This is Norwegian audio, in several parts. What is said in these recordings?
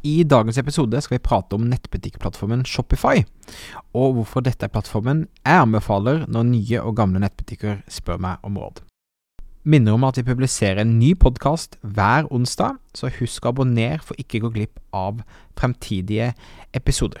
I dagens episode skal vi prate om nettbutikkplattformen Shopify, og hvorfor dette er plattformen jeg anbefaler når nye og gamle nettbutikker spør meg om råd. Minner om at vi publiserer en ny podkast hver onsdag, så husk å abonnere for ikke å gå glipp av fremtidige episoder.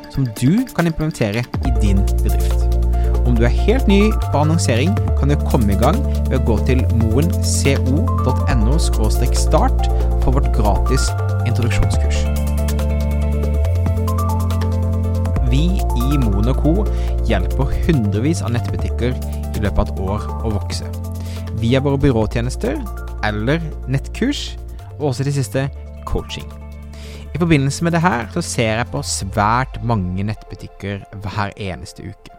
som du kan implementere i din bedrift. Om du er helt ny på annonsering, kan du komme i gang ved å gå til moenco.no start for vårt gratis introduksjonskurs. Vi i Moen Co. hjelper hundrevis av nettbutikker i løpet av et år å vokse. Via våre byråtjenester eller nettkurs, og også til siste coaching. I forbindelse med det her så ser jeg på svært mange nettbutikker hver eneste uke.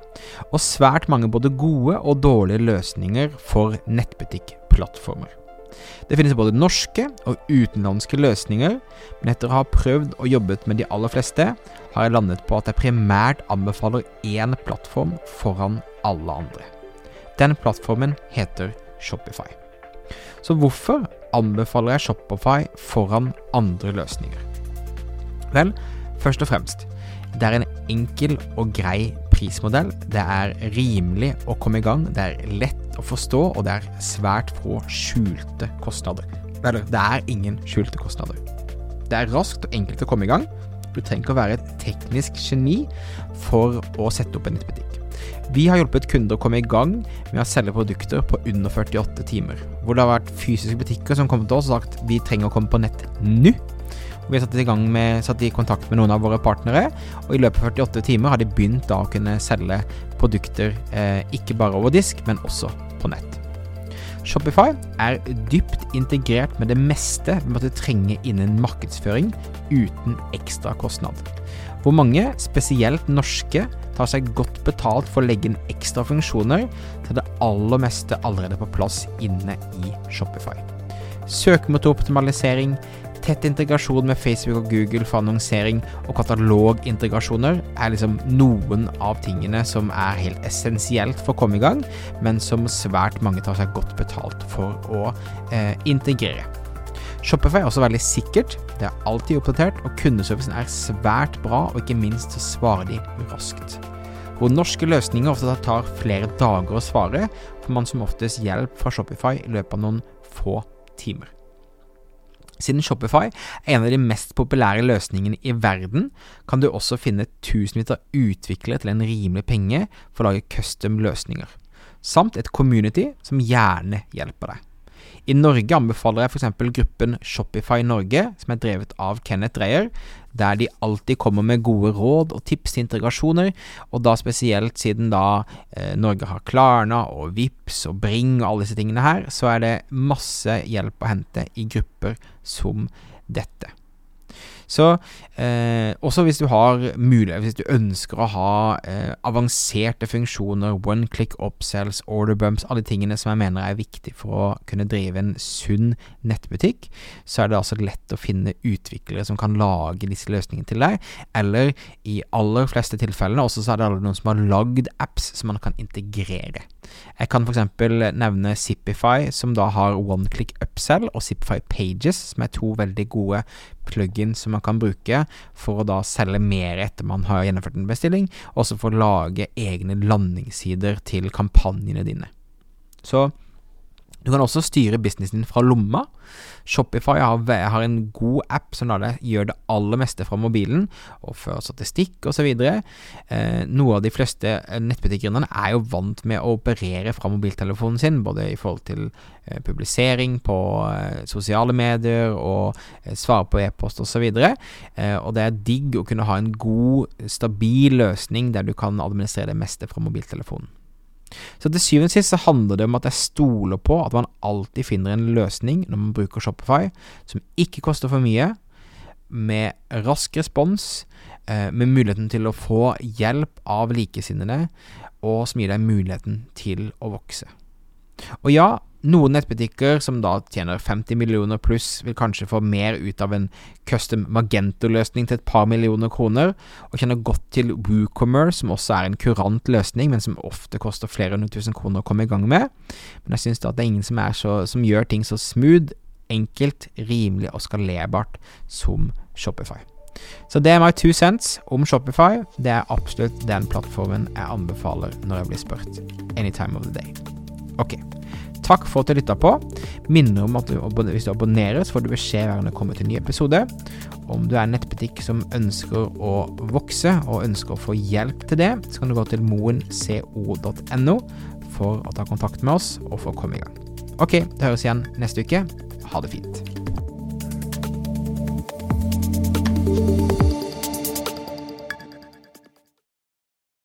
Og svært mange både gode og dårlige løsninger for nettbutikkplattformer. Det finnes både norske og utenlandske løsninger, men etter å ha prøvd og jobbet med de aller fleste, har jeg landet på at jeg primært anbefaler én plattform foran alle andre. Den plattformen heter Shopify. Så hvorfor anbefaler jeg Shopify foran andre løsninger? Vel, først og fremst, det er en enkel og grei prismodell. Det er rimelig å komme i gang, det er lett å forstå, og det er svært få skjulte kostnader. Eller, det er ingen skjulte kostnader. Det er raskt og enkelt å komme i gang. Du trenger ikke å være et teknisk geni for å sette opp en nettbutikk. Vi har hjulpet kunder å komme i gang med å selge produkter på under 48 timer. Hvor det har vært fysiske butikker som kom til oss og sagt vi trenger å komme på nett nå. Vi satte satt i, med, satt i kontakt med noen av våre partnere, og i løpet av 48 timer har de begynt da å kunne selge produkter eh, ikke bare over disk, men også på nett. Shopify er dypt integrert med det meste vi måtte trenge innen markedsføring uten ekstra kostnad. Hvor mange, spesielt norske, tar seg godt betalt for å legge inn ekstra funksjoner, til det aller meste allerede på plass inne i Shopify. Søkemotoroptimalisering, Tett integrasjon med Facebook og Google for annonsering og katalogintegrasjoner er liksom noen av tingene som er helt essensielt for å komme i gang, men som svært mange tar seg godt betalt for å eh, integrere. Shopify er også veldig sikkert, det er alltid oppdatert, og kundeservicen er svært bra, og ikke minst så svarer de raskt. Hvor norske løsninger ofte tar flere dager å svare, får man som oftest hjelp fra Shopify i løpet av noen få timer. Siden Shopify er en av de mest populære løsningene i verden, kan du også finne tusenvis av utviklere til en rimelig penge for å lage custom løsninger, samt et community som gjerne hjelper deg. I Norge anbefaler jeg f.eks. gruppen Shopify Norge, som er drevet av Kenneth Dreyer, der de alltid kommer med gode råd og tips til integrasjoner, og da spesielt siden da eh, Norge har Klarna og Vips og Bring og alle disse tingene her, så er det masse hjelp å hente i grupper som dette. Så eh, også hvis du har mulighet, hvis du ønsker å ha eh, avanserte funksjoner, one click upsells, order bumps, alle tingene som jeg mener er viktig for å kunne drive en sunn nettbutikk, så er det altså lett å finne utviklere som kan lage disse løsningene til deg, eller i aller fleste tilfellene også så er det alle noen som har lagd apps som man kan integrere. Jeg kan f.eks. nevne Zipify, som da har one click upsell, og Zipify Pages, som er to veldig gode plugins som man kan bruke for å da selge mer etter man har gjennomført en bestilling, og også for å lage egne landingssider til kampanjene dine. Så du kan også styre businessen din fra lomma. Shopify har, en god app som lar deg gjøre det aller meste fra mobilen, og føre statistikk osv. Eh, noe av de fleste eh, nettbutikkgründerne er jo vant med å operere fra mobiltelefonen sin, både i forhold til eh, publisering på eh, sosiale medier og svare på e-post osv. Eh, og det er digg å kunne ha en god, stabil løsning der du kan administrere det meste fra mobiltelefonen. Så til syvende og sist så handler det om at jeg stoler på at man alltid finner en løsning når man bruker Shopify som ikke koster for mye, med rask respons, eh, med muligheten til å få hjelp av likesinnede, og som gir deg muligheten til å vokse. Og ja, noen nettbutikker som da tjener 50 millioner pluss, vil kanskje få mer ut av en custom Magento-løsning til et par millioner kroner, og kjenner godt til WooCommerce, som også er en kurant løsning, men som ofte koster flere hundre tusen kroner å komme i gang med. Men jeg syns da at det er ingen som, er så, som gjør ting så smooth, enkelt, rimelig og skalerbart som Shopify. Så det er my two cents om Shopify. Det er absolutt den plattformen jeg anbefaler når jeg blir spurt. Any time of the day. Ok. Takk for at du lytta på. Minner om at du, hvis du abonnerer, så får du beskjed hver gang det kommer til en ny episode. Om du er en nettbutikk som ønsker å vokse, og ønsker å få hjelp til det, så kan du gå til moenco.no for å ta kontakt med oss og for å komme i gang. Ok, det høres igjen neste uke. Ha det fint.